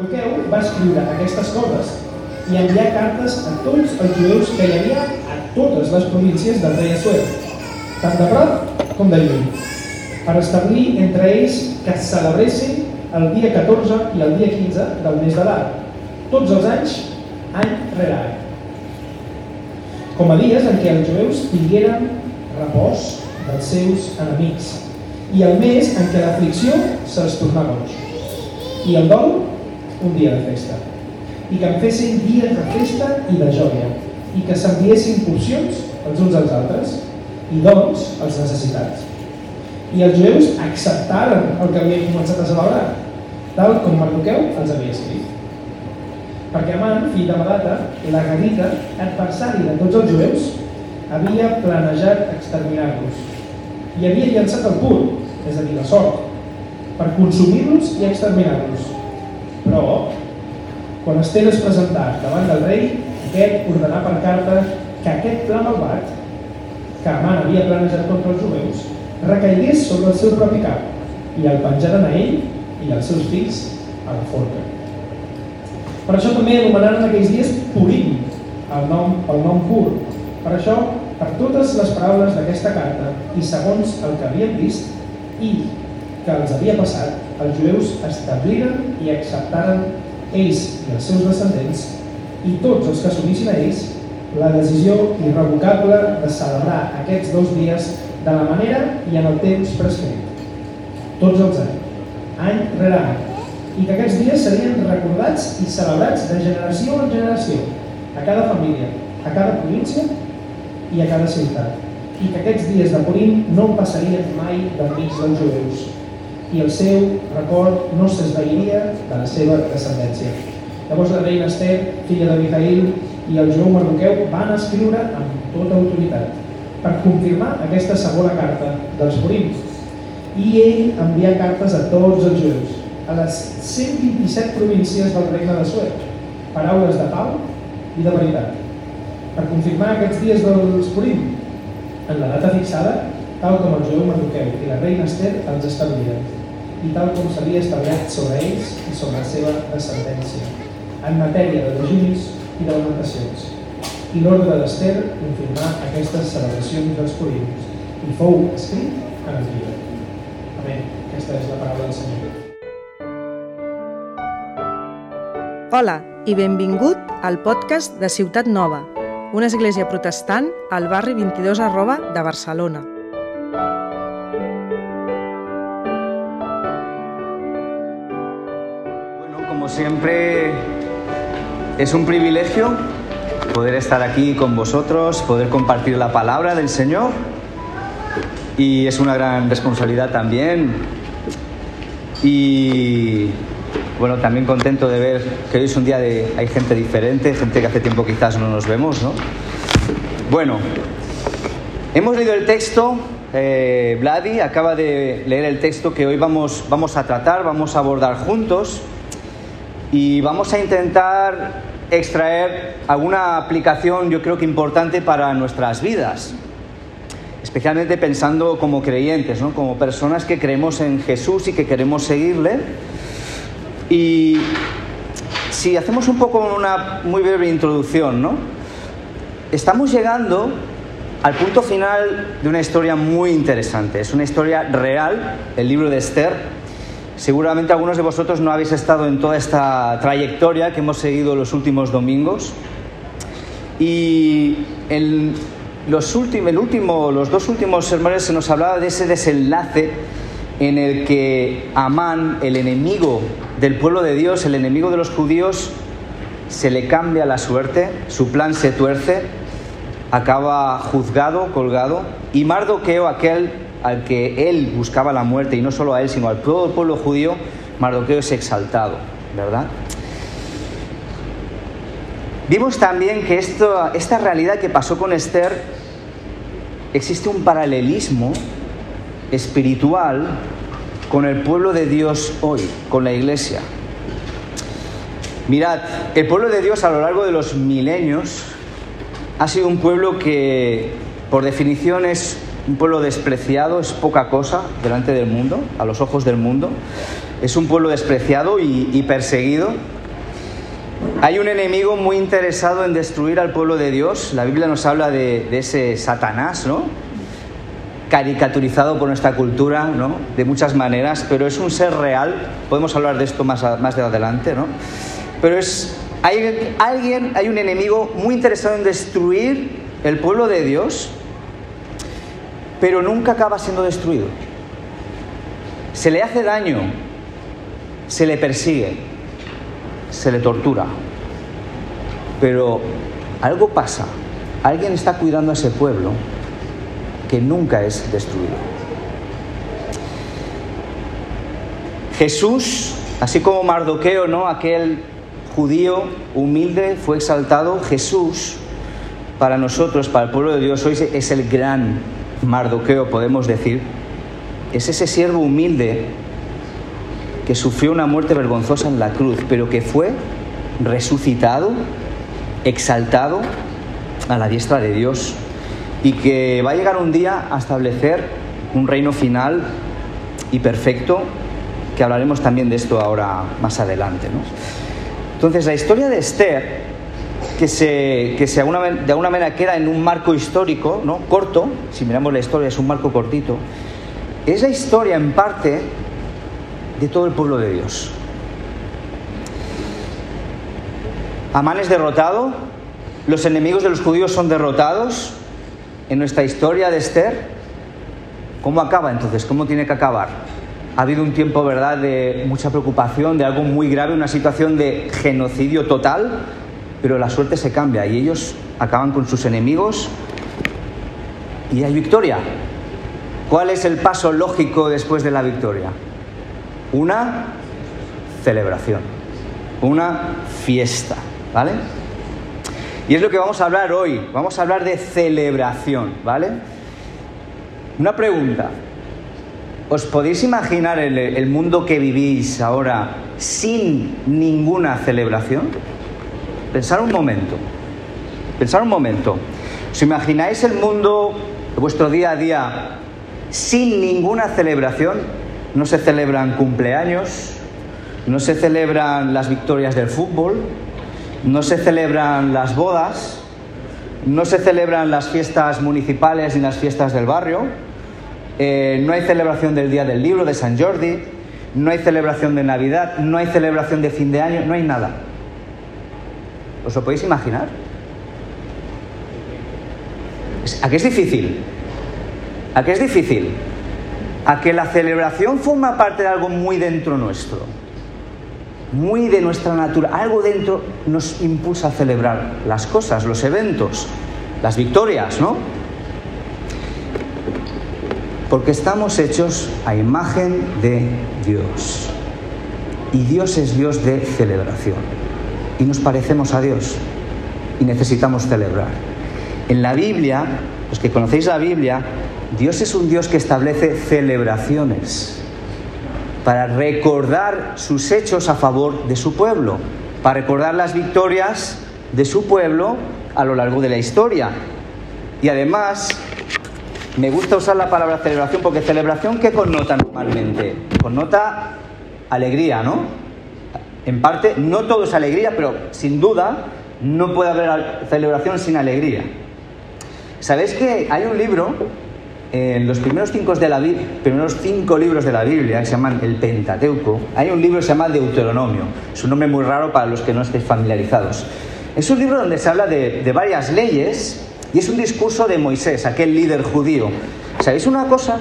Mardoqueu va escriure aquestes coses i enviar cartes a tots els jueus que hi havia a totes les províncies del rei Assuer, tant de prop com de lluny, per establir entre ells que es celebressin el dia 14 i el dia 15 del mes de l'Ar, tots els anys, any rere any, com a dies en què els jueus tingueren repòs dels seus enemics i el mes en què l'aflicció se'ls tornava boig i el dol un dia de festa i que en fessin dies de festa i de joia i que s'enviessin porcions els uns als altres i doncs els necessitats. I els jueus acceptaren el que havien començat a celebrar, tal com Mardoqueu els havia escrit. Perquè Amant, fill de Madata, la Gadita, adversari de tots els jueus, havia planejat exterminar-los i havia llançat el pur, és a dir, la sort, per consumir-los i exterminar-los. Però, quan Esther es presentà davant del rei, aquest ordenà per carta que aquest pla malvat, que Amant havia planejat contra els jueus, recaigués sobre el seu propi cap i el penjaren a ell i als seus fills a la forca. Per això també anomenaren aquells dies Purim, el nom, el nom pur. Per això, per totes les paraules d'aquesta carta i segons el que havien vist i que els havia passat, els jueus establiren i acceptaren ells i els seus descendents i tots els que s'unissin a ells la decisió irrevocable de celebrar aquests dos dies de la manera i en el temps prescrit. Tots els anys, any rere any. I que aquests dies serien recordats i celebrats de generació en generació, a cada família, a cada província i a cada ciutat. I que aquests dies de Purim no passarien mai d'enmig dels jueus, i el seu record no s'esveiria de la seva descendència. Llavors la reina Esther, filla de Mijail, i el Joan Mardoqueu van escriure amb tota autoritat per confirmar aquesta segona carta dels Purims. I ell envia cartes a tots els jueus, a les 127 províncies del regne de Suec, paraules de pau i de veritat, per confirmar aquests dies dels Purim, en la data fixada, tal com el Joan Mardoqueu i la reina Esther els establiren i tal com s'havia establert sobre ells i sobre la seva descendència, en matèria de dejunis i de lamentacions. I l'ordre d'Ester confirmar aquestes celebracions dels Purims i fou escrit en el llibre. Amén. Aquesta és la paraula del Senyor. Hola i benvingut al podcast de Ciutat Nova, una església protestant al barri 22 arroba de Barcelona. Siempre es un privilegio poder estar aquí con vosotros, poder compartir la palabra del Señor y es una gran responsabilidad también. Y bueno, también contento de ver que hoy es un día de hay gente diferente, gente que hace tiempo quizás no nos vemos, ¿no? Bueno, hemos leído el texto, eh, Vladi acaba de leer el texto que hoy vamos, vamos a tratar, vamos a abordar juntos y vamos a intentar extraer alguna aplicación yo creo que importante para nuestras vidas, especialmente pensando como creyentes, ¿no? como personas que creemos en Jesús y que queremos seguirle. Y si hacemos un poco una muy breve introducción, ¿no? estamos llegando al punto final de una historia muy interesante. Es una historia real, el libro de Esther, Seguramente algunos de vosotros no habéis estado en toda esta trayectoria que hemos seguido los últimos domingos. Y en los, últimos, último, los dos últimos sermones se nos hablaba de ese desenlace en el que Amán, el enemigo del pueblo de Dios, el enemigo de los judíos, se le cambia la suerte, su plan se tuerce, acaba juzgado, colgado, y Mardoqueo, aquel al que él buscaba la muerte, y no solo a él, sino al todo el pueblo judío, Mardoqueo es exaltado, ¿verdad? Vimos también que esto, esta realidad que pasó con Esther, existe un paralelismo espiritual con el pueblo de Dios hoy, con la iglesia. Mirad, el pueblo de Dios a lo largo de los milenios ha sido un pueblo que por definición es un pueblo despreciado, es poca cosa delante del mundo, a los ojos del mundo. es un pueblo despreciado y, perseguido. Hay un enemigo muy interesado en destruir al pueblo de Dios. La Biblia nos habla de, ese Satanás, ¿no? Caricaturizado por nuestra cultura, ¿no? De muchas maneras, pero es un ser real. Podemos hablar de esto más, más de adelante, ¿no? Pero es hay alguien, hay un enemigo muy interesado en destruir el pueblo de Dios, pero nunca acaba siendo destruido. Se le hace daño, se le persigue, se le tortura, pero algo pasa, alguien está cuidando a ese pueblo que nunca es destruido. Jesús, así como Mardoqueo, ¿no? Aquel judío humilde fue exaltado, Jesús para nosotros, para el pueblo de Dios, hoy es el gran Mardoqueo, podemos decir. Es ese siervo humilde que sufrió una muerte vergonzosa en la cruz, pero que fue resucitado, exaltado a la diestra de Dios y que va a llegar un día a establecer un reino final y perfecto, que hablaremos también de esto ahora más adelante. Entonces, la historia de Esther, que, se, que de alguna manera queda en un marco histórico, ¿no? corto, si miramos la historia es un marco cortito, es la historia en parte de todo el pueblo de Dios. Amán es derrotado, los enemigos de los judíos son derrotados en nuestra historia de Esther. ¿Cómo acaba entonces? ¿Cómo tiene que acabar? ha habido un tiempo, ¿verdad?, de mucha preocupación, de algo muy grave, una situación de genocidio total, pero la suerte se cambia y ellos acaban con sus enemigos y hay victoria. ¿Cuál es el paso lógico después de la victoria? Una celebración, una fiesta, ¿vale? Y es lo que vamos a hablar hoy, vamos a hablar de celebración, ¿vale? Una pregunta, ¿Os podéis imaginar el, mundo que vivís ahora sin ninguna celebración? Pensar un momento. Pensar un momento. ¿Os imagináis el mundo, vuestro día a día, sin ninguna celebración? No se celebran cumpleaños, no se celebran las victorias del fútbol, no se celebran las bodas, no se celebran las fiestas municipales ni las fiestas del barrio eh, no hay celebración del Día del Libro, de San Jordi, no hay celebración de Navidad, no hay celebración de fin de año, no hay nada. ¿Os lo podéis imaginar? ¿A qué es difícil? ¿A qué es difícil? A que la celebración forma parte de algo muy dentro nuestro, muy de nuestra natura. Algo dentro nos impulsa a celebrar las cosas, los eventos, las victorias, ¿no? Porque estamos hechos a imagen de Dios. Y Dios es Dios de celebración. Y nos parecemos a Dios. Y necesitamos celebrar. En la Biblia, los que conocéis la Biblia, Dios es un Dios que establece celebraciones para recordar sus hechos a favor de su pueblo, para recordar las victorias de su pueblo a lo largo de la historia. Y además me gusta usar la palabra celebración porque celebración, ¿qué connota normalmente? Connota alegría, ¿no? En parte, no todo es alegría, pero sin duda no puede haber celebración sin alegría. ¿Sabéis que hay un libro, en los primeros cinco, libros de la Biblia, que se llaman el Pentateuco, hay un libro que se llama Deuteronomio. Es un nombre muy raro para los que no estéis familiarizados. Es un libro donde se habla de, de varias leyes y es un discurso de Moisés, aquel líder judío. ¿Sabéis una cosa?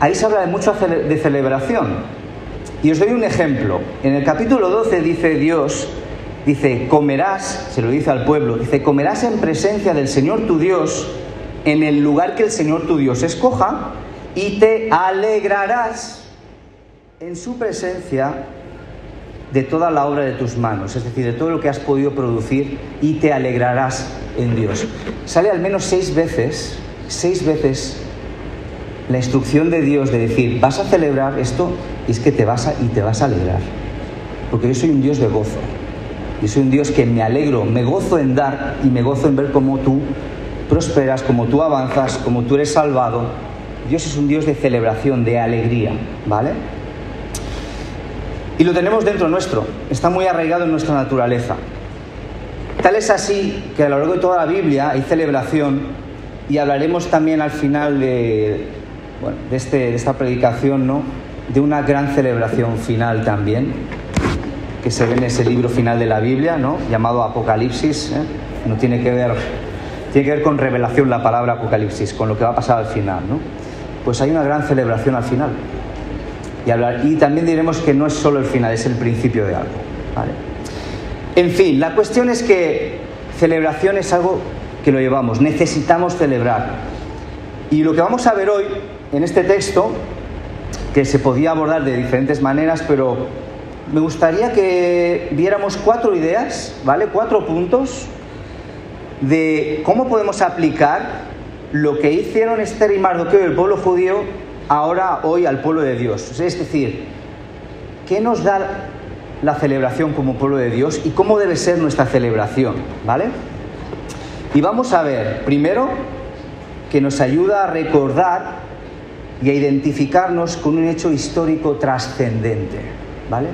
Ahí se habla de mucho de celebración. Y os doy un ejemplo. En el capítulo 12 dice Dios, dice, comerás, se lo dice al pueblo, dice, comerás en presencia del Señor tu Dios en el lugar que el Señor tu Dios escoja y te alegrarás en su presencia de toda la obra de tus manos, es decir, de todo lo que has podido producir y te alegrarás en Dios. Sale al menos seis veces, seis veces la instrucción de Dios de decir, vas a celebrar esto es que te vas a, y te vas a alegrar. Porque yo soy un Dios de gozo. Yo soy un Dios que me alegro, me gozo en dar y me gozo en ver cómo tú prosperas, cómo tú avanzas, cómo tú eres salvado. Dios es un Dios de celebración, de alegría, ¿vale? Y lo tenemos dentro nuestro, está muy arraigado en nuestra naturaleza. Tal es así que a lo largo de toda la Biblia hay celebración y hablaremos también al final de, de, este, de esta predicación, ¿no? de una gran celebración final también, que se ve en ese libro final de la Biblia, ¿no? llamado Apocalipsis. ¿eh? No tiene que ver, tiene que ver con revelación la palabra Apocalipsis, con lo que va a pasar al final. ¿no? Pues hay una gran celebración al final. Y, hablar, y también diremos que no es solo el final, es el principio de algo. En fin, la cuestión es que celebración es algo que lo llevamos, necesitamos celebrar. Y lo que vamos a ver hoy en este texto, que se podía abordar de diferentes maneras, pero me gustaría que viéramos cuatro ideas, ¿vale? Cuatro puntos de cómo podemos aplicar lo que hicieron Esther y Mardoqueo el pueblo judío ahora, hoy, al pueblo de Dios. Es decir, ¿qué nos da la celebración como pueblo de Dios y cómo debe ser nuestra celebración, ¿vale? Y vamos a ver, primero, que nos ayuda a recordar y a identificarnos con un hecho histórico trascendente, ¿vale?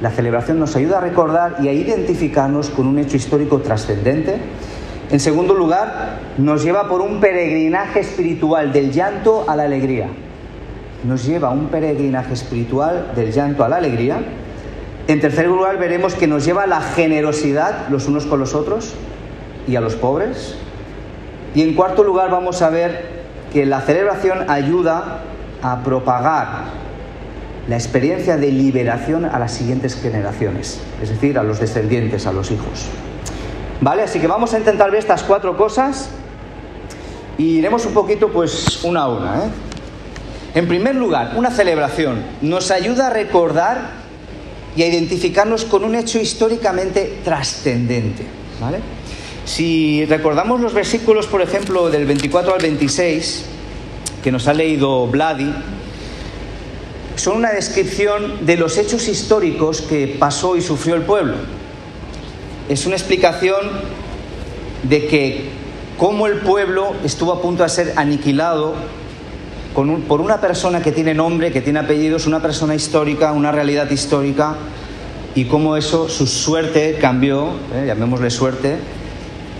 La celebración nos ayuda a recordar y a identificarnos con un hecho histórico trascendente. En segundo lugar, nos lleva por un peregrinaje espiritual del llanto a la alegría. Nos lleva un peregrinaje espiritual del llanto a la alegría. En tercer lugar, veremos que nos lleva a la generosidad los unos con los otros y a los pobres. Y en cuarto lugar, vamos a ver que la celebración ayuda a propagar la experiencia de liberación a las siguientes generaciones, es decir, a los descendientes, a los hijos. ¿Vale? Así que vamos a intentar ver estas cuatro cosas y iremos un poquito pues una a una. ¿eh? En primer lugar, una celebración nos ayuda a recordar y a identificarnos con un hecho históricamente trascendente. ¿vale? Si recordamos los versículos, por ejemplo, del 24 al 26, que nos ha leído Vladi, son una descripción de los hechos históricos que pasó y sufrió el pueblo. Es una explicación de que cómo el pueblo estuvo a punto de ser aniquilado por una persona que tiene nombre, que tiene apellidos, una persona histórica, una realidad histórica, y cómo eso, su suerte cambió, ¿eh? llamémosle suerte,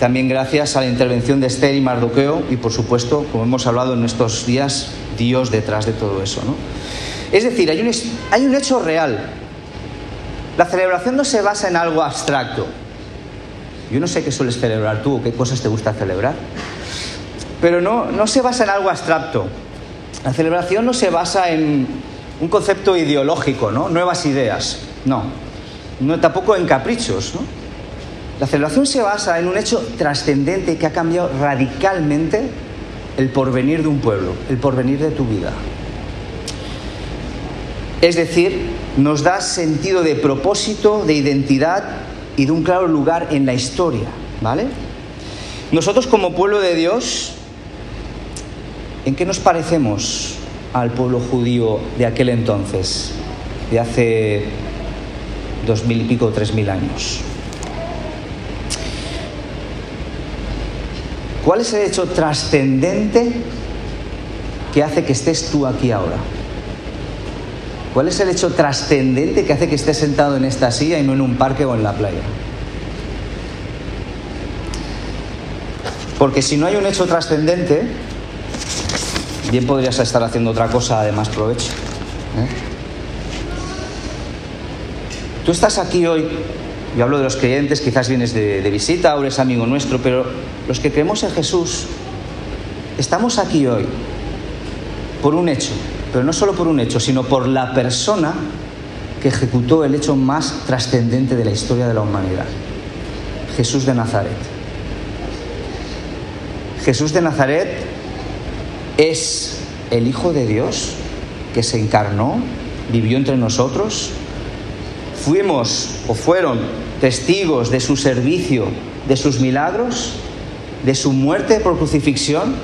también gracias a la intervención de Esther y Mardoqueo, y por supuesto, como hemos hablado en estos días, Dios detrás de todo eso. ¿no? Es decir, hay un, hay un hecho real. La celebración no se basa en algo abstracto. Yo no sé qué sueles celebrar tú o qué cosas te gusta celebrar. Pero no, no se basa en algo abstracto. La celebración no se basa en un concepto ideológico, ¿no? Nuevas ideas. No. no tampoco en caprichos, ¿no? La celebración se basa en un hecho trascendente que ha cambiado radicalmente el porvenir de un pueblo, el porvenir de tu vida. Es decir, nos da sentido de propósito, de identidad y de un claro lugar en la historia, ¿vale? Nosotros como pueblo de Dios, ¿en qué nos parecemos al pueblo judío de aquel entonces, de hace dos mil y pico, tres mil años? ¿Cuál es el hecho trascendente que hace que estés tú aquí ahora? ¿Cuál es el hecho trascendente que hace que estés sentado en esta silla y no en un parque o en la playa? Porque si no hay un hecho trascendente, bien podrías estar haciendo otra cosa de más provecho. ¿eh? Tú estás aquí hoy, yo hablo de los creyentes, quizás vienes de, visita o eres amigo nuestro, pero los que creemos en Jesús, estamos aquí hoy por un hecho, pero no solo por un hecho, sino por la persona que ejecutó el hecho más trascendente de la historia de la humanidad, Jesús de Nazaret. Jesús de Nazaret es el Hijo de Dios que se encarnó, vivió entre nosotros. Fuimos o fueron testigos de su servicio, de sus milagros, de su muerte por crucifixión,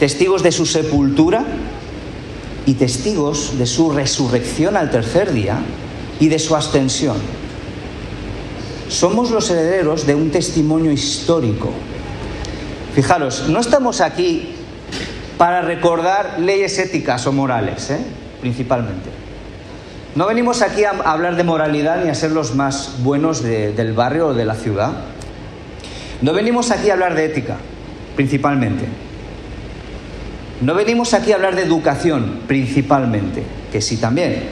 testigos de su sepultura y testigos de su resurrección al tercer día y de su ascensión. Somos los herederos de un testimonio histórico. Fijaros, no estamos aquí para recordar leyes éticas o morales, ¿eh? principalmente. No venimos aquí a hablar de moralidad ni a ser los más buenos de, del barrio o de la ciudad. No venimos aquí a hablar de ética, principalmente. No venimos aquí a hablar de educación, principalmente, que sí también.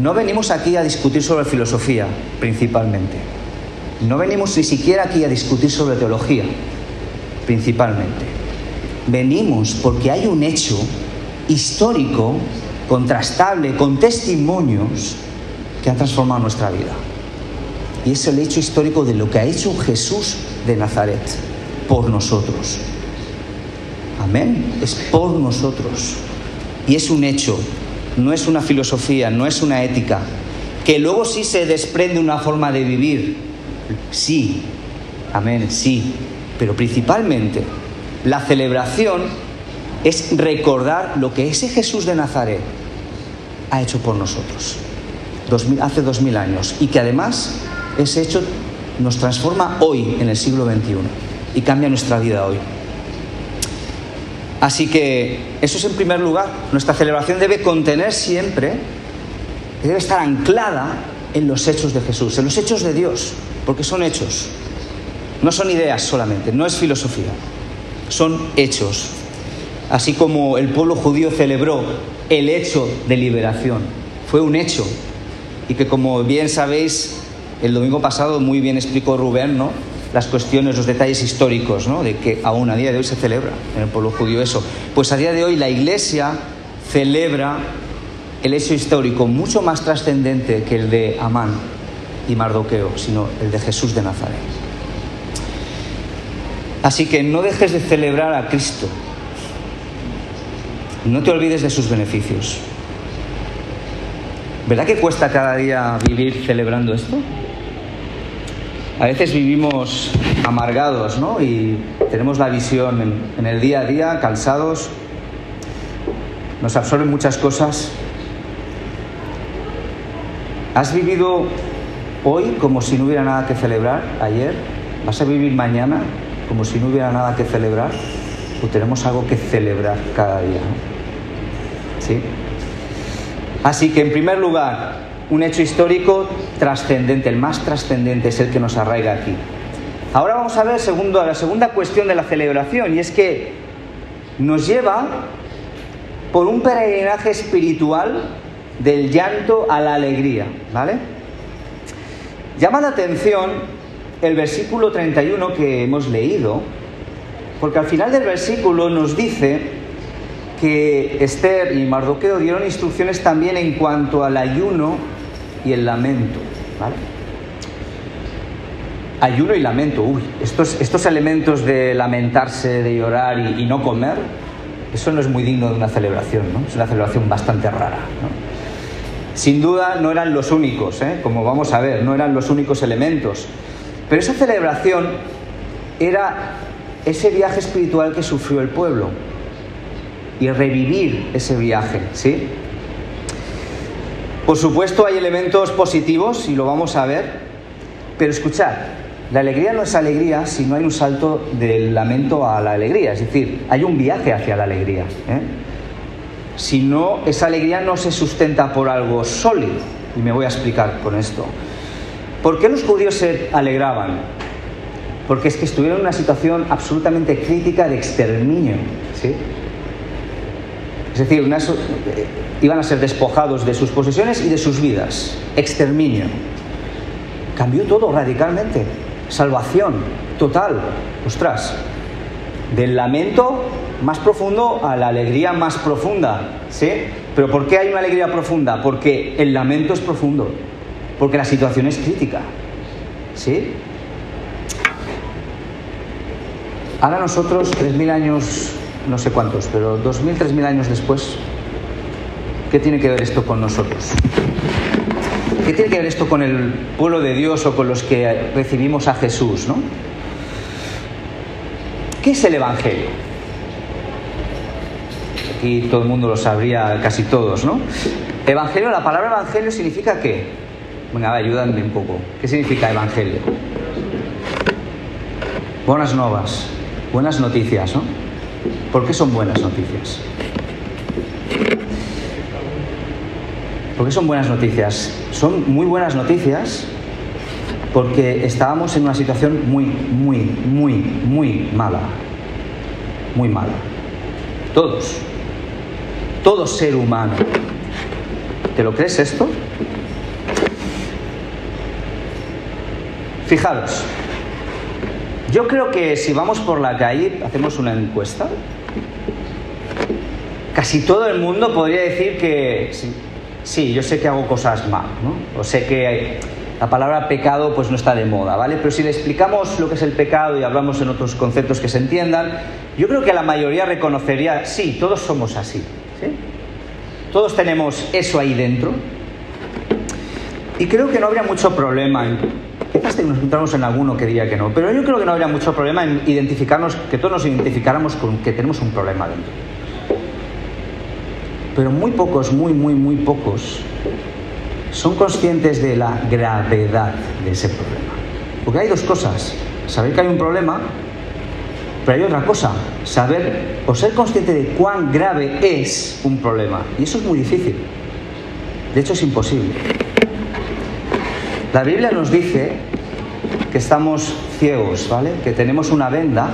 No venimos aquí a discutir sobre filosofía, principalmente. No venimos ni siquiera aquí a discutir sobre teología, principalmente. Venimos porque hay un hecho histórico, contrastable, con testimonios que han transformado nuestra vida. Y es el hecho histórico de lo que ha hecho Jesús de Nazaret por nosotros. Amén. Es por nosotros. Y es un hecho, no es una filosofía, no es una ética, que luego sí se desprende una forma de vivir. Sí, amén, sí. Pero principalmente la celebración es recordar lo que ese Jesús de Nazaret ha hecho por nosotros hace dos mil años y que además ese hecho nos transforma hoy en el siglo XXI y cambia nuestra vida hoy. Así que eso es en primer lugar. Nuestra celebración debe contener siempre, debe estar anclada en los hechos de Jesús, en los hechos de Dios, porque son hechos. No son ideas solamente, no es filosofía, son hechos. Así como el pueblo judío celebró el hecho de liberación, fue un hecho. Y que como bien sabéis, el domingo pasado muy bien explicó Rubén, ¿no? Las cuestiones, los detalles históricos, ¿no? De que aún a día de hoy se celebra en el pueblo judío eso. Pues a día de hoy la Iglesia celebra el hecho histórico mucho más trascendente que el de Amán y Mardoqueo, sino el de Jesús de Nazaret. Así que no dejes de celebrar a Cristo. No te olvides de sus beneficios. ¿Verdad que cuesta cada día vivir celebrando esto? A veces vivimos amargados, ¿no? Y tenemos la visión en, el día a día, cansados, nos absorben muchas cosas. ¿Has vivido hoy como si no hubiera nada que celebrar? ¿Ayer? ¿Vas a vivir mañana como si no hubiera nada que celebrar? ¿O tenemos algo que celebrar cada día? ¿no? ¿Sí? Así que, en primer lugar, un hecho histórico trascendente, el más trascendente es el que nos arraiga aquí. Ahora vamos a ver segundo, la segunda cuestión de la celebración, y es que nos lleva por un peregrinaje espiritual del llanto a la alegría, ¿vale? Llama la atención el versículo 31 que hemos leído, porque al final del versículo nos dice que Esther y Mardoqueo dieron instrucciones también en cuanto al ayuno y el lamento. ¿vale? Ayuno y lamento, uy, estos, estos elementos de lamentarse, de llorar y, no comer, eso no es muy digno de una celebración, ¿no? Es una celebración bastante rara, ¿no? Sin duda no eran los únicos, ¿eh? como vamos a ver, no eran los únicos elementos. Pero esa celebración era ese viaje espiritual que sufrió el pueblo y revivir ese viaje, ¿sí? Por supuesto hay elementos positivos y lo vamos a ver, pero escuchad, la alegría no es alegría si no hay un salto del lamento a la alegría, es decir, hay un viaje hacia la alegría. ¿eh? Si no, esa alegría no se sustenta por algo sólido, y me voy a explicar con esto. ¿Por qué los judíos se alegraban? Porque es que estuvieron en una situación absolutamente crítica de exterminio, ¿sí? Es decir, una, iban a ser despojados de sus posesiones y de sus vidas. Exterminio. Cambió todo radicalmente. Salvación total. Ostras. Del lamento más profundo a la alegría más profunda. ¿Sí? Pero ¿por qué hay una alegría profunda? Porque el lamento es profundo. Porque la situación es crítica. ¿Sí? Ahora nosotros, 3.000 años no sé cuántos, pero dos mil, tres mil años después, ¿qué tiene que ver esto con nosotros? ¿Qué tiene que ver esto con el pueblo de Dios o con los que recibimos a Jesús, no? ¿Qué es el Evangelio? Aquí todo el mundo lo sabría, casi todos, ¿no? Evangelio, la palabra evangelio significa qué? Venga, ayúdame un poco. ¿Qué significa evangelio? Buenas novas, buenas noticias, ¿no? ¿Por qué son buenas noticias? ¿Por qué son buenas noticias? Son muy buenas noticias porque estábamos en una situación muy, muy, muy, muy mala. Muy mala. Todos. Todo ser humano. ¿Te lo crees esto? Fijaros, yo creo que si vamos por la calle, hacemos una encuesta, casi todo el mundo podría decir que sí, sí, yo sé que hago cosas mal, ¿no? O sé que la palabra pecado pues no está de moda, ¿vale? Pero si le explicamos lo que es el pecado y hablamos en otros conceptos que se entiendan, yo creo que la mayoría reconocería, sí, todos somos así, ¿sí? Todos tenemos eso ahí dentro. Y creo que no habría mucho problema en Quizás nos encontramos en alguno que diría que no, pero yo creo que no habría mucho problema en identificarnos, que todos nos identificáramos con que tenemos un problema dentro. Pero muy pocos, muy, muy, muy pocos son conscientes de la gravedad de ese problema. Porque hay dos cosas, saber que hay un problema, pero hay otra cosa, saber o ser consciente de cuán grave es un problema. Y eso es muy difícil. De hecho, es imposible. La Biblia nos dice que estamos ciegos, ¿vale? Que tenemos una venda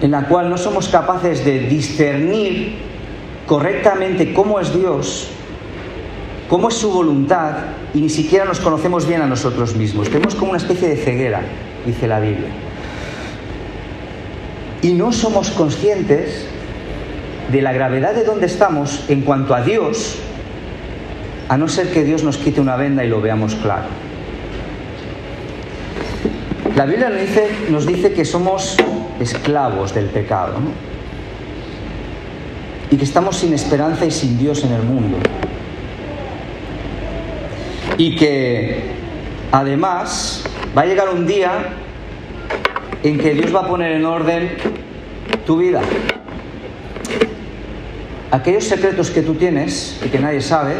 en la cual no somos capaces de discernir correctamente cómo es Dios, cómo es su voluntad y ni siquiera nos conocemos bien a nosotros mismos. Tenemos como una especie de ceguera, dice la Biblia. Y no somos conscientes de la gravedad de donde estamos en cuanto a Dios a no ser que Dios nos quite una venda y lo veamos claro. La Biblia nos dice, que somos esclavos del pecado y que estamos sin esperanza y sin Dios en el mundo. Y que además va a llegar un día en que Dios va a poner en orden tu vida. Aquellos secretos que tú tienes y que nadie sabe,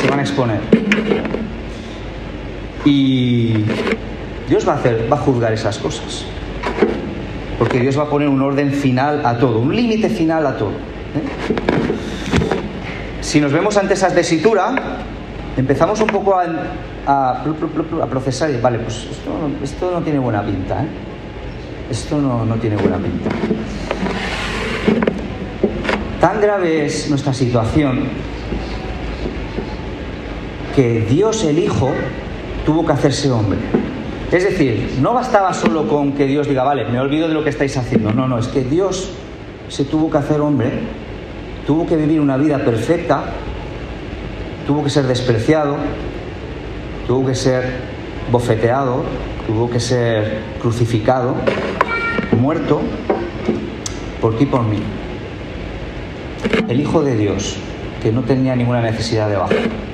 se van a exponer. Y Dios va a hacer, va a juzgar esas cosas. Porque Dios va a poner un orden final a todo, un límite final a todo. ¿eh? Si nos vemos ante esa tesitura, empezamos un poco a, procesar y, vale, pues esto, no tiene buena pinta, ¿eh? Esto no, no tiene buena pinta. Tan grave es nuestra situación que Dios el Hijo tuvo que hacerse hombre. Es decir, no bastaba solo con que Dios diga, vale, me olvido de lo que estáis haciendo. No, no, es que Dios se tuvo que hacer hombre, tuvo que vivir una vida perfecta, tuvo que ser despreciado, tuvo que ser bofeteado, tuvo que ser crucificado, muerto por ti y por mí. El Hijo de Dios, que no tenía ninguna necesidad de bajar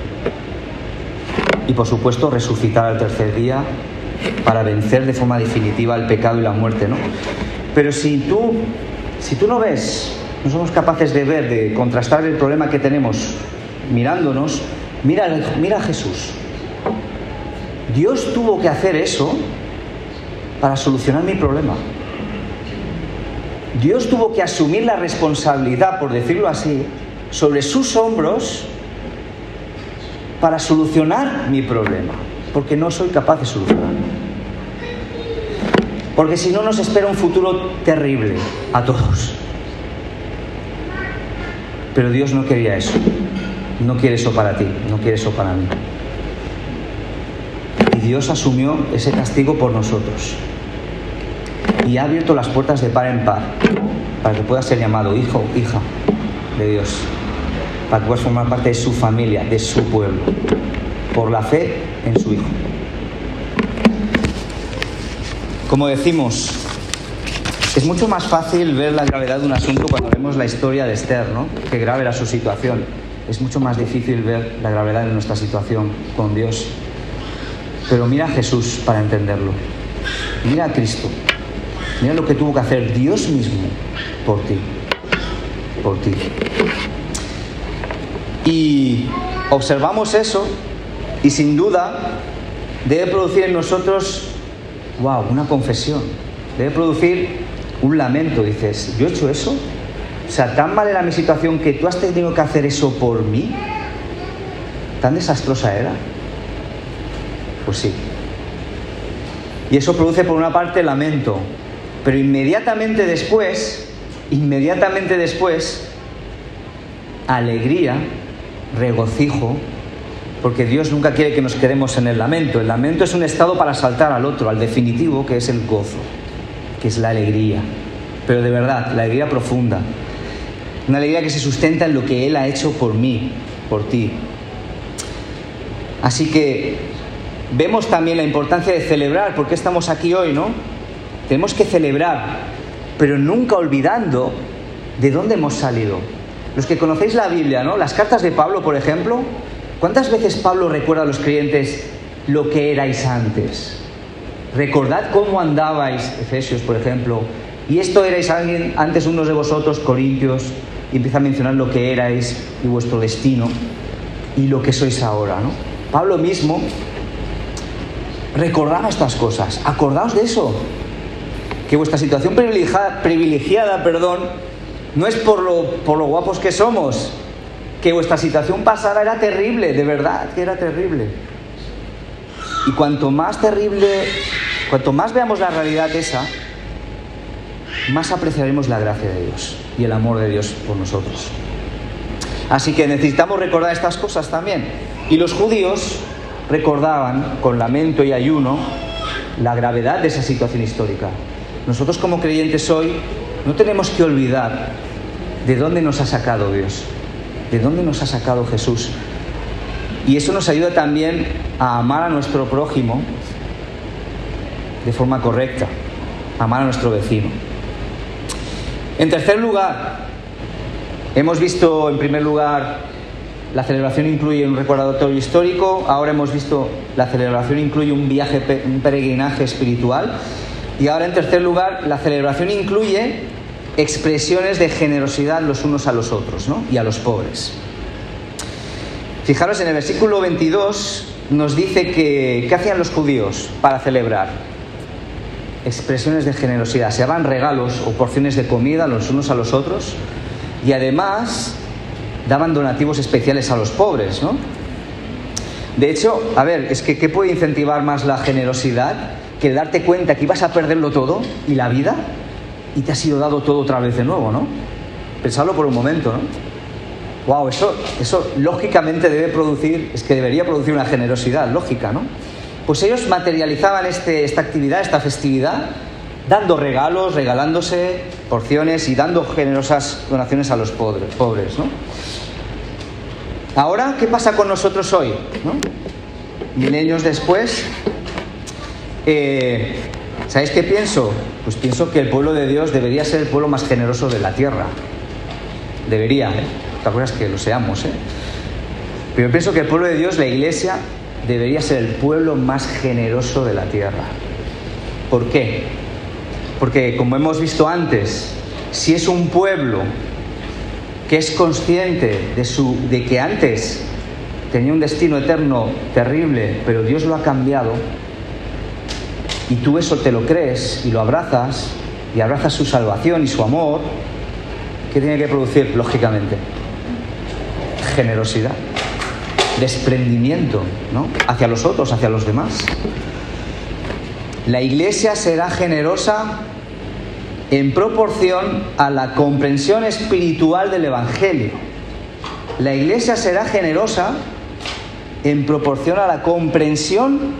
y por supuesto resucitar al tercer día para vencer de forma definitiva el pecado y la muerte, ¿no? Pero si tú, si tú no ves, no somos capaces de ver, de contrastar el problema que tenemos mirándonos, mira, mira a Jesús. Dios tuvo que hacer eso para solucionar mi problema. Dios tuvo que asumir la responsabilidad, por decirlo así, sobre sus hombros para solucionar mi problema, porque no soy capaz de solucionarlo. Porque si no nos espera un futuro terrible a todos. Pero Dios no quería eso. No quiere eso para ti, no quiere eso para mí. Y Dios asumió ese castigo por nosotros. Y ha abierto las puertas de par en par para que puedas ser llamado hijo, hija de Dios para que puedas formar parte de su familia, de su pueblo, por la fe en su Hijo. Como decimos, es mucho más fácil ver la gravedad de un asunto cuando vemos la historia de Esther, ¿no? Que grave era su situación. Es mucho más difícil ver la gravedad de nuestra situación con Dios. Pero mira a Jesús para entenderlo. Mira a Cristo. Mira lo que tuvo que hacer Dios mismo por ti. Por ti. Y observamos eso y sin duda debe producir en nosotros, wow, una confesión. Debe producir un lamento. Dices, ¿yo he hecho eso? O sea, tan mal era mi situación que tú has tenido que hacer eso por mí. ¿Tan desastrosa era? Pues sí. Y eso produce por una parte lamento, pero inmediatamente después, inmediatamente después, alegría, regocijo, porque Dios nunca quiere que nos quedemos en el lamento. El lamento es un estado para saltar al otro, al definitivo, que es el gozo, que es la alegría. Pero de verdad, la alegría profunda. Una alegría que se sustenta en lo que Él ha hecho por mí, por ti. Así que vemos también la importancia de celebrar, porque estamos aquí hoy, ¿no? Tenemos que celebrar, pero nunca olvidando de dónde hemos salido. Los que conocéis la Biblia, ¿no? Las cartas de Pablo, por ejemplo, ¿cuántas veces Pablo recuerda a los creyentes lo que erais antes? Recordad cómo andabais, Efesios, por ejemplo, y esto erais alguien antes unos de vosotros, Corintios, y empieza a mencionar lo que erais y vuestro destino y lo que sois ahora, ¿no? Pablo mismo recordaba estas cosas. Acordaos de eso. Que vuestra situación privilegiada, privilegiada perdón, no es por lo, por lo guapos que somos. Que vuestra situación pasada era terrible, de verdad, que era terrible. Y cuanto más terrible, cuanto más veamos la realidad esa, más apreciaremos la gracia de Dios y el amor de Dios por nosotros. Así que necesitamos recordar estas cosas también. Y los judíos recordaban con lamento y ayuno la gravedad de esa situación histórica. Nosotros como creyentes hoy no tenemos que olvidar de dónde nos ha sacado Dios, de dónde nos ha sacado Jesús. Y eso nos ayuda también a amar a nuestro prójimo de forma correcta, amar a nuestro vecino. En tercer lugar, hemos visto en primer lugar la celebración incluye un recordatorio histórico, ahora hemos visto la celebración incluye un viaje, un peregrinaje espiritual y ahora en tercer lugar la celebración incluye expresiones de generosidad los unos a los otros ¿no? y a los pobres. Fijaros en el versículo 22 nos dice que ¿qué hacían los judíos para celebrar? Expresiones de generosidad, se daban regalos o porciones de comida los unos a los otros y además daban donativos especiales a los pobres, ¿no? De hecho, a ver, es que ¿qué puede incentivar más la generosidad que darte cuenta que ibas a perderlo todo y la vida y te ha sido dado todo otra vez de nuevo, ¿no? Pensadlo por un momento, ¿no? Wow, eso, eso lógicamente debe producir, es que debería producir una generosidad lógica, ¿no? Pues ellos materializaban este, esta actividad, esta festividad, dando regalos, regalándose porciones y dando generosas donaciones a los pobres, ¿no? Ahora, ¿qué pasa con nosotros hoy? ¿no? años después, eh, ¿sabéis qué pienso? Pues pienso que el pueblo de Dios debería ser el pueblo más generoso de la tierra. Debería, ¿eh? Cosa es que lo seamos, ¿eh? Pero pienso que el pueblo de Dios, la iglesia, debería ser el pueblo más generoso de la tierra. ¿Por qué? Porque como hemos visto antes, si es un pueblo que es consciente de, su, de que antes tenía un destino eterno terrible, pero Dios lo ha cambiado, y tú eso te lo crees y lo abrazas, y abrazas su salvación y su amor, ¿qué tiene que producir? Lógicamente, generosidad, desprendimiento, ¿no? Hacia los otros, hacia los demás. La iglesia será generosa en proporción a la comprensión espiritual del Evangelio. La iglesia será generosa en proporción a la comprensión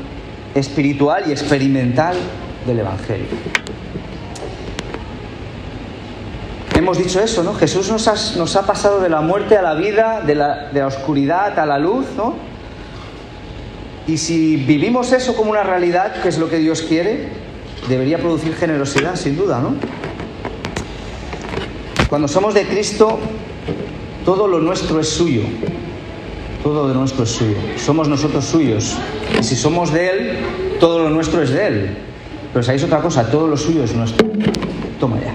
espiritual y experimental del Evangelio. Hemos dicho eso, ¿no? Jesús nos ha, nos ha pasado de la muerte a la vida, de la, de la oscuridad a la luz, ¿no? Y si vivimos eso como una realidad, que es lo que Dios quiere, debería producir generosidad, sin duda, ¿no? Cuando somos de Cristo, todo lo nuestro es suyo. Todo lo nuestro es suyo. Somos nosotros suyos. Y si somos de Él, todo lo nuestro es de Él. Pero sabéis otra cosa, todo lo suyo es nuestro. Toma ya.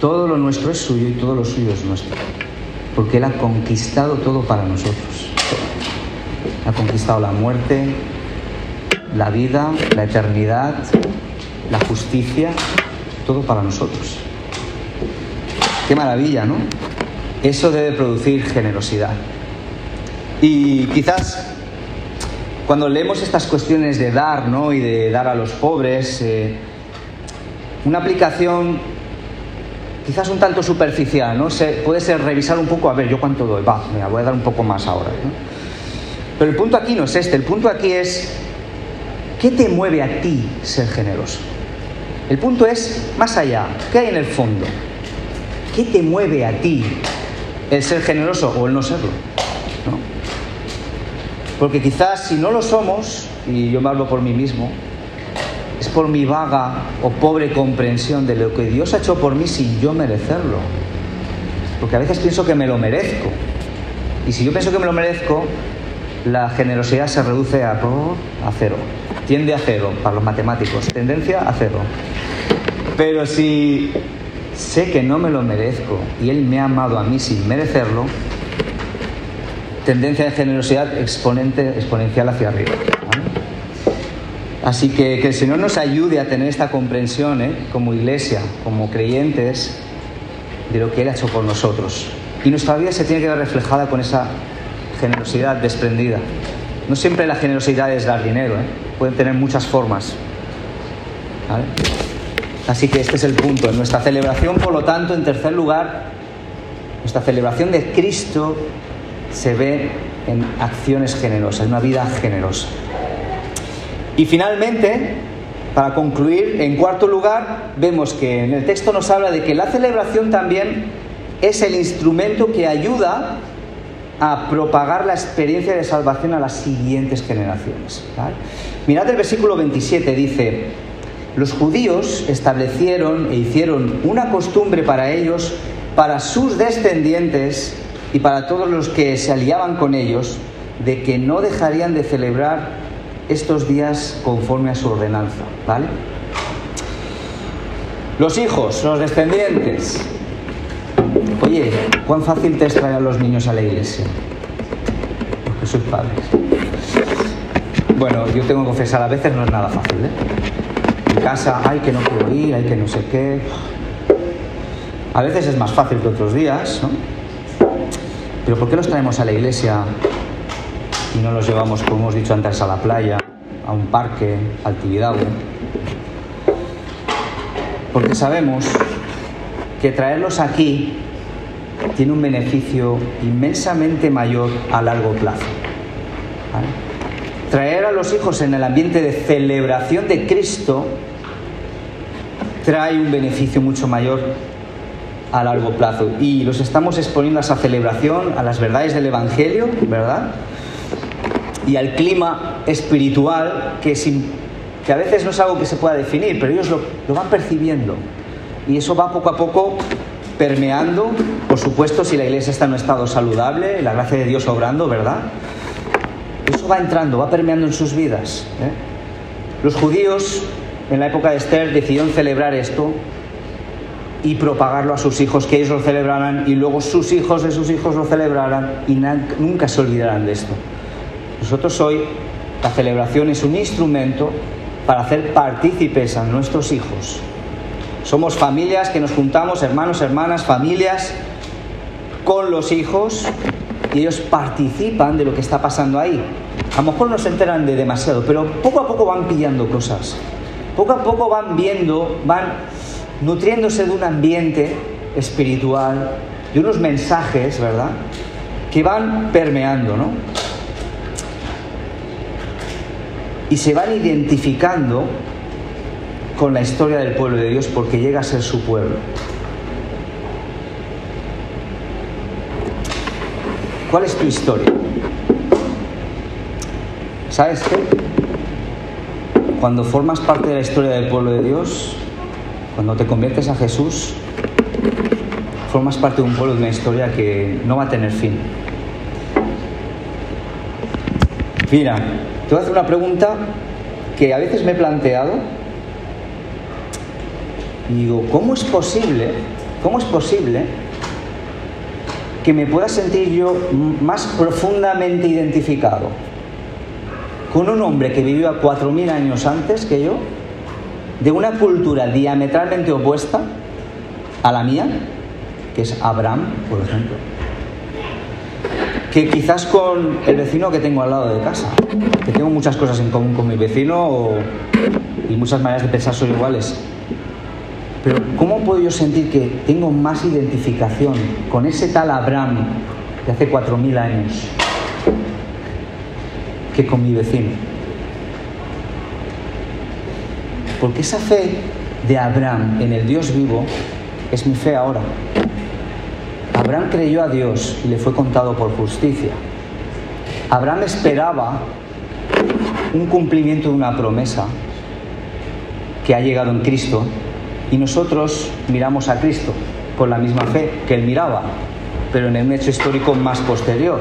Todo lo nuestro es suyo y todo lo suyo es nuestro. Porque Él ha conquistado todo para nosotros. Ha conquistado la muerte, la vida, la eternidad, la justicia, todo para nosotros. qué maravilla, ¿no? Eso debe producir generosidad. Y quizás cuando leemos estas cuestiones de dar, ¿no? Y de dar a los pobres, eh, una aplicación quizás un tanto superficial, ¿no? Se, puede ser revisar un poco, a ver, yo cuánto doy, va, mira, voy a dar un poco más ahora. Pero el punto aquí no es este, el punto aquí es, ¿qué te mueve a ti ser generoso? El punto es más allá, ¿qué hay en el fondo? ¿Qué te mueve a ti el ser generoso o el no serlo? Porque quizás si no lo somos, y yo me hablo por mí mismo, es por mi vaga o pobre comprensión de lo que Dios ha hecho por mí sin yo merecerlo. Porque a veces pienso que me lo merezco. Y si yo pienso que me lo merezco, la generosidad se reduce a, a cero. Tiende a cero para los matemáticos. Tendencia a cero. Pero si sé que no me lo merezco y Él me ha amado a mí sin merecerlo, tendencia de generosidad exponente, exponencial hacia arriba. Así que que el Señor nos ayude a tener esta comprensión ¿eh? como iglesia, como creyentes, de lo que Él ha hecho por nosotros. Y nuestra vida se tiene que ver reflejada con esa generosidad desprendida. No siempre la generosidad es dar dinero, ¿eh? pueden tener muchas formas. Así que este es el punto. En nuestra celebración, por lo tanto, en tercer lugar, nuestra celebración de Cristo se ve en acciones generosas, en una vida generosa. Y finalmente, para concluir, en cuarto lugar, vemos que en el texto nos habla de que la celebración también es el instrumento que ayuda a propagar la experiencia de salvación a las siguientes generaciones. Mirad el versículo 27, dice, los judíos establecieron e hicieron una costumbre para ellos, para sus descendientes y para todos los que se aliaban con ellos, de que no dejarían de celebrar estos días conforme a su ordenanza, ¿vale? Los hijos, los descendientes. Oye, ¿cuán fácil te es traer a los niños a la iglesia? Porque sois padres. Bueno, yo tengo que confesar, a veces no es nada fácil, ¿eh? En casa, hay que no quiero ir, hay que no sé qué. A veces es más fácil que otros días, ¿no? Pero ¿por qué los traemos a la iglesia y no los llevamos, como hemos dicho antes, a la playa, a un parque, al Tibidabo. Porque sabemos que traerlos aquí tiene un beneficio inmensamente mayor a largo plazo. Traer a los hijos en el ambiente de celebración de Cristo trae un beneficio mucho mayor a largo plazo. Y los estamos exponiendo a esa celebración, a las verdades del Evangelio, ¿verdad? y al clima espiritual que, que a veces no es algo que se pueda definir, pero ellos lo, lo van percibiendo. Y eso va poco a poco permeando, por supuesto, si la iglesia está en un estado saludable, la gracia de Dios obrando, ¿verdad? Eso va entrando, va permeando en sus vidas. ¿eh? Los judíos, en la época de Esther, decidieron celebrar esto y propagarlo a sus hijos, que ellos lo celebraran y luego sus hijos de sus hijos lo celebraran y nunca se olvidarán de esto. Nosotros hoy, la celebración es un instrumento para hacer partícipes a nuestros hijos. Somos familias que nos juntamos, hermanos, hermanas, familias, con los hijos y ellos participan de lo que está pasando ahí. A lo mejor no se enteran de demasiado, pero poco a poco van pillando cosas. Poco a poco van viendo, van nutriéndose de un ambiente espiritual, de unos mensajes, ¿verdad? Que van permeando, ¿no? y se van identificando con la historia del pueblo de Dios porque llega a ser su pueblo. ¿Cuál es tu historia? ¿Sabes qué? Cuando formas parte de la historia del pueblo de Dios, cuando te conviertes a Jesús, formas parte de un pueblo de una historia que no va a tener fin. Mira, te voy a hacer una pregunta que a veces me he planteado. Y digo, ¿cómo es posible? ¿Cómo es posible que me pueda sentir yo más profundamente identificado con un hombre que vivió a 4.000 años antes que yo, de una cultura diametralmente opuesta a la mía, que es Abraham, por ejemplo, que quizás con el vecino que tengo al lado de casa, que tengo muchas cosas en común con mi vecino y muchas maneras de pensar son iguales. Pero ¿cómo puedo yo sentir que tengo más identificación con ese tal Abraham de hace cuatro mil años que con mi vecino? Porque esa fe de Abraham en el Dios vivo es mi fe ahora. Abraham creyó a Dios y le fue contado por justicia. Abraham esperaba un cumplimiento de una promesa que ha llegado en Cristo y nosotros miramos a Cristo con la misma fe que él miraba, pero en un hecho histórico más posterior.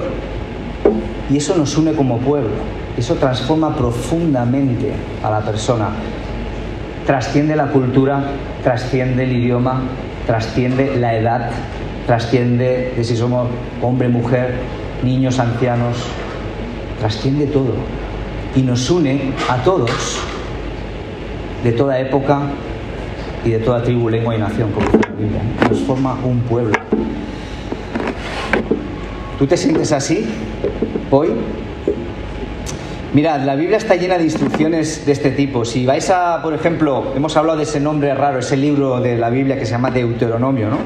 Y eso nos une como pueblo, eso transforma profundamente a la persona, trasciende la cultura, trasciende el idioma, trasciende la edad, trasciende de si somos hombre, mujer, niños, ancianos, trasciende todo y nos une a todos de toda época y de toda tribu, lengua y nación, como dice la Biblia. Nos forma un pueblo. ¿Tú te sientes así hoy? Mirad, la Biblia está llena de instrucciones de este tipo. Si vais a, por ejemplo, hemos hablado de ese nombre raro, ese libro de la Biblia que se llama Deuteronomio, ¿no?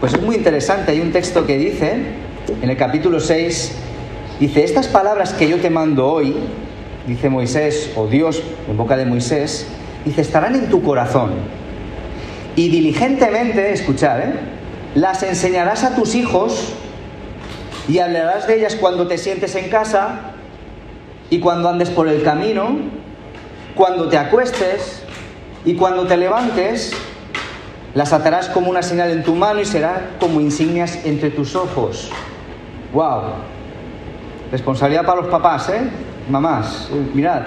Pues es muy interesante, hay un texto que dice, en el capítulo 6, dice, estas palabras que yo te mando hoy, dice Moisés, o Dios en boca de Moisés, dice, estarán en tu corazón. Y diligentemente, escuchar, ¿eh? las enseñarás a tus hijos y hablarás de ellas cuando te sientes en casa y cuando andes por el camino, cuando te acuestes y cuando te levantes, las atarás como una señal en tu mano y será como insignias entre tus ojos. ¡Wow! Responsabilidad para los papás, ¿eh? Mamás, eh, mirad.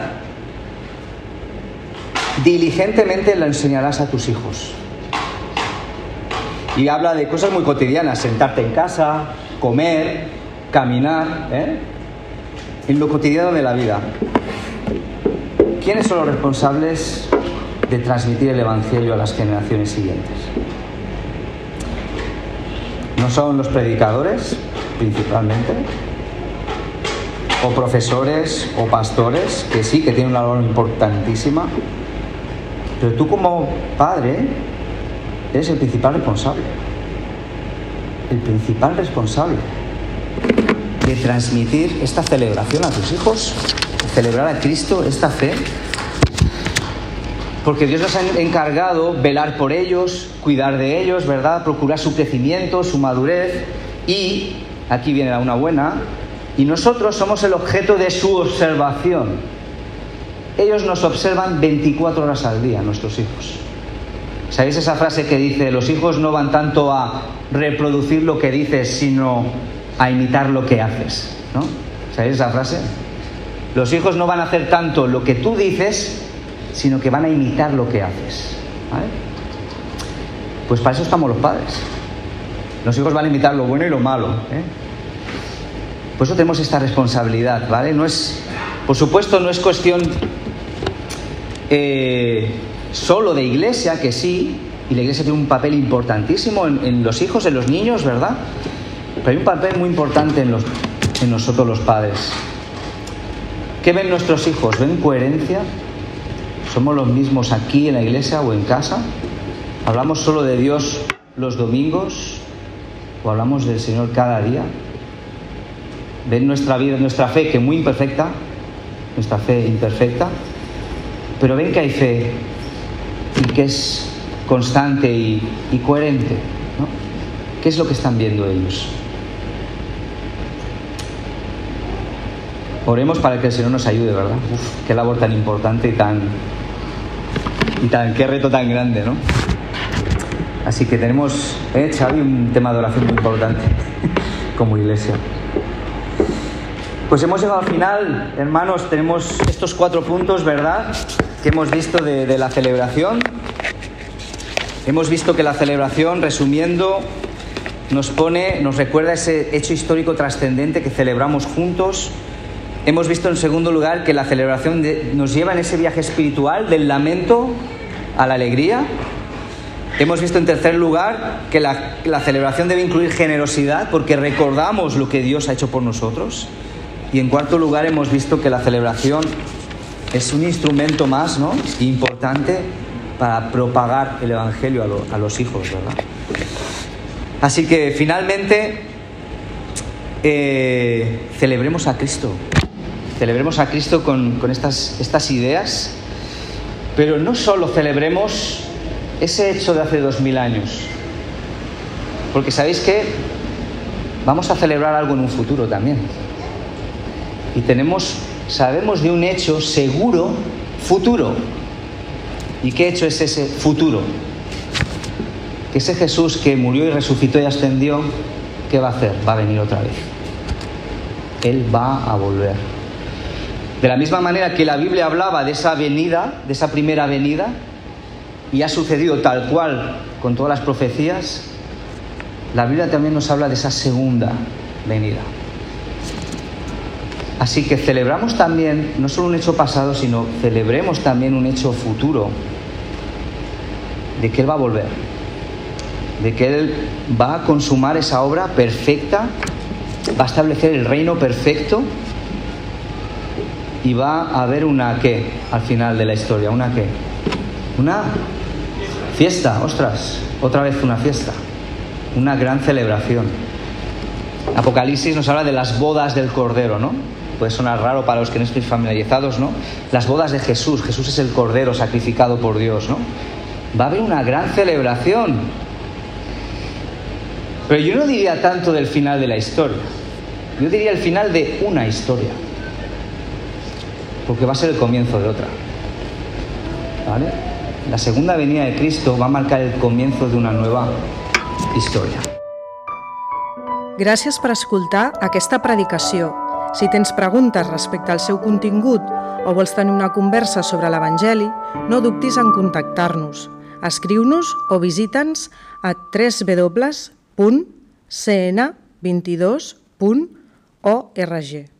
Diligentemente la enseñarás a tus hijos. Y habla de cosas muy cotidianas, sentarte en casa, comer, caminar, ¿eh? En lo cotidiano de la vida. ¿Quiénes son los responsables de transmitir el Evangelio a las generaciones siguientes? ¿No son los predicadores, principalmente? ¿O profesores o pastores, que sí, que tienen una labor importantísima? Pero tú como padre eres el principal responsable. El principal responsable de transmitir esta celebración a tus hijos, celebrar a Cristo, esta fe, porque Dios nos ha encargado velar por ellos, cuidar de ellos, ¿verdad? Procurar su crecimiento, su madurez y, aquí viene la una buena, y nosotros somos el objeto de su observación. Ellos nos observan 24 horas al día, nuestros hijos. ¿Sabéis esa frase que dice, los hijos no van tanto a reproducir lo que dices, sino a imitar lo que haces? ¿No? ¿Sabéis esa frase? Los hijos no van a hacer tanto lo que tú dices, sino que van a imitar lo que haces. Pues para eso estamos los padres. Los hijos van a imitar lo bueno y lo malo. ¿eh? Por eso tenemos esta responsabilidad, ¿vale? No es, por supuesto, no es cuestión eh, solo de iglesia, que sí, y la iglesia tiene un papel importantísimo en, en, los hijos, en los niños, ¿verdad? Pero hay un papel muy importante en, nosotros los padres. ¿Qué ven nuestros hijos? ¿Ven coherencia? ¿Somos los mismos aquí en la iglesia o en casa? ¿Hablamos solo de Dios los domingos? ¿O hablamos del Señor cada día? ¿Ven nuestra vida, nuestra fe, que muy imperfecta? Nuestra fe imperfecta. Pero ven que hay fe y que es constante y, y coherente. ¿no? ¿Qué es lo que están viendo ellos? Oremos para que el Señor nos ayude, ¿verdad? Uf, qué labor tan importante y tan, y tan, qué reto tan grande, ¿no? Así que tenemos, eh, Xavi, un tema de oración muy importante como iglesia. Pues hemos llegado al final, hermanos, tenemos estos cuatro puntos, ¿verdad? Que hemos visto de, de la celebración. Hemos visto que la celebración, resumiendo, nos pone, nos recuerda ese hecho histórico trascendente que celebramos juntos. Hemos visto en segundo lugar que la celebración nos lleva en ese viaje espiritual del lamento a la alegría. Hemos visto en tercer lugar que la, celebración debe incluir generosidad porque recordamos lo que Dios ha hecho por nosotros. Y en cuarto lugar hemos visto que la celebración es un instrumento más ¿no? importante para propagar el Evangelio a los hijos, ¿verdad? Así que finalmente eh, celebremos a Cristo, celebremos a Cristo con, con estas, estas ideas, pero no solo celebremos ese hecho de hace dos mil años, porque sabéis que vamos a celebrar algo en un futuro también. Y tenemos, sabemos de un hecho seguro futuro. ¿Y qué hecho es ese futuro? Que ese Jesús que murió y resucitó y ascendió, ¿qué va a hacer? Va a venir otra vez. Él va a volver. De la misma manera que la Biblia hablaba de esa venida, de esa primera venida, y ha sucedido tal cual con todas las profecías, la Biblia también nos habla de esa segunda venida. Así que celebramos también no solo un hecho pasado, sino celebremos también un hecho futuro, de que Él va a volver, de que Él va a consumar esa obra perfecta, va a establecer el reino perfecto y va a haber una qué al final de la historia, una qué, una fiesta, ostras, otra vez una fiesta, una gran celebración. Apocalipsis nos habla de las bodas del Cordero, ¿no? Puede sonar raro para los que no estéis familiarizados, ¿no? Las bodas de Jesús, Jesús es el Cordero sacrificado por Dios, ¿no? Va a haber una gran celebración. Pero yo no diría tanto del final de la historia, yo diría el final de una historia, porque va a ser el comienzo de otra. ¿Vale? La segunda venida de Cristo va a marcar el comienzo de una nueva història. Gràcies per escoltar aquesta predicació. Si tens preguntes respecte al seu contingut o vols tenir una conversa sobre l'Evangeli, no dubtis en contactar-nos. Escriu-nos o visita'ns a www.cn22.org.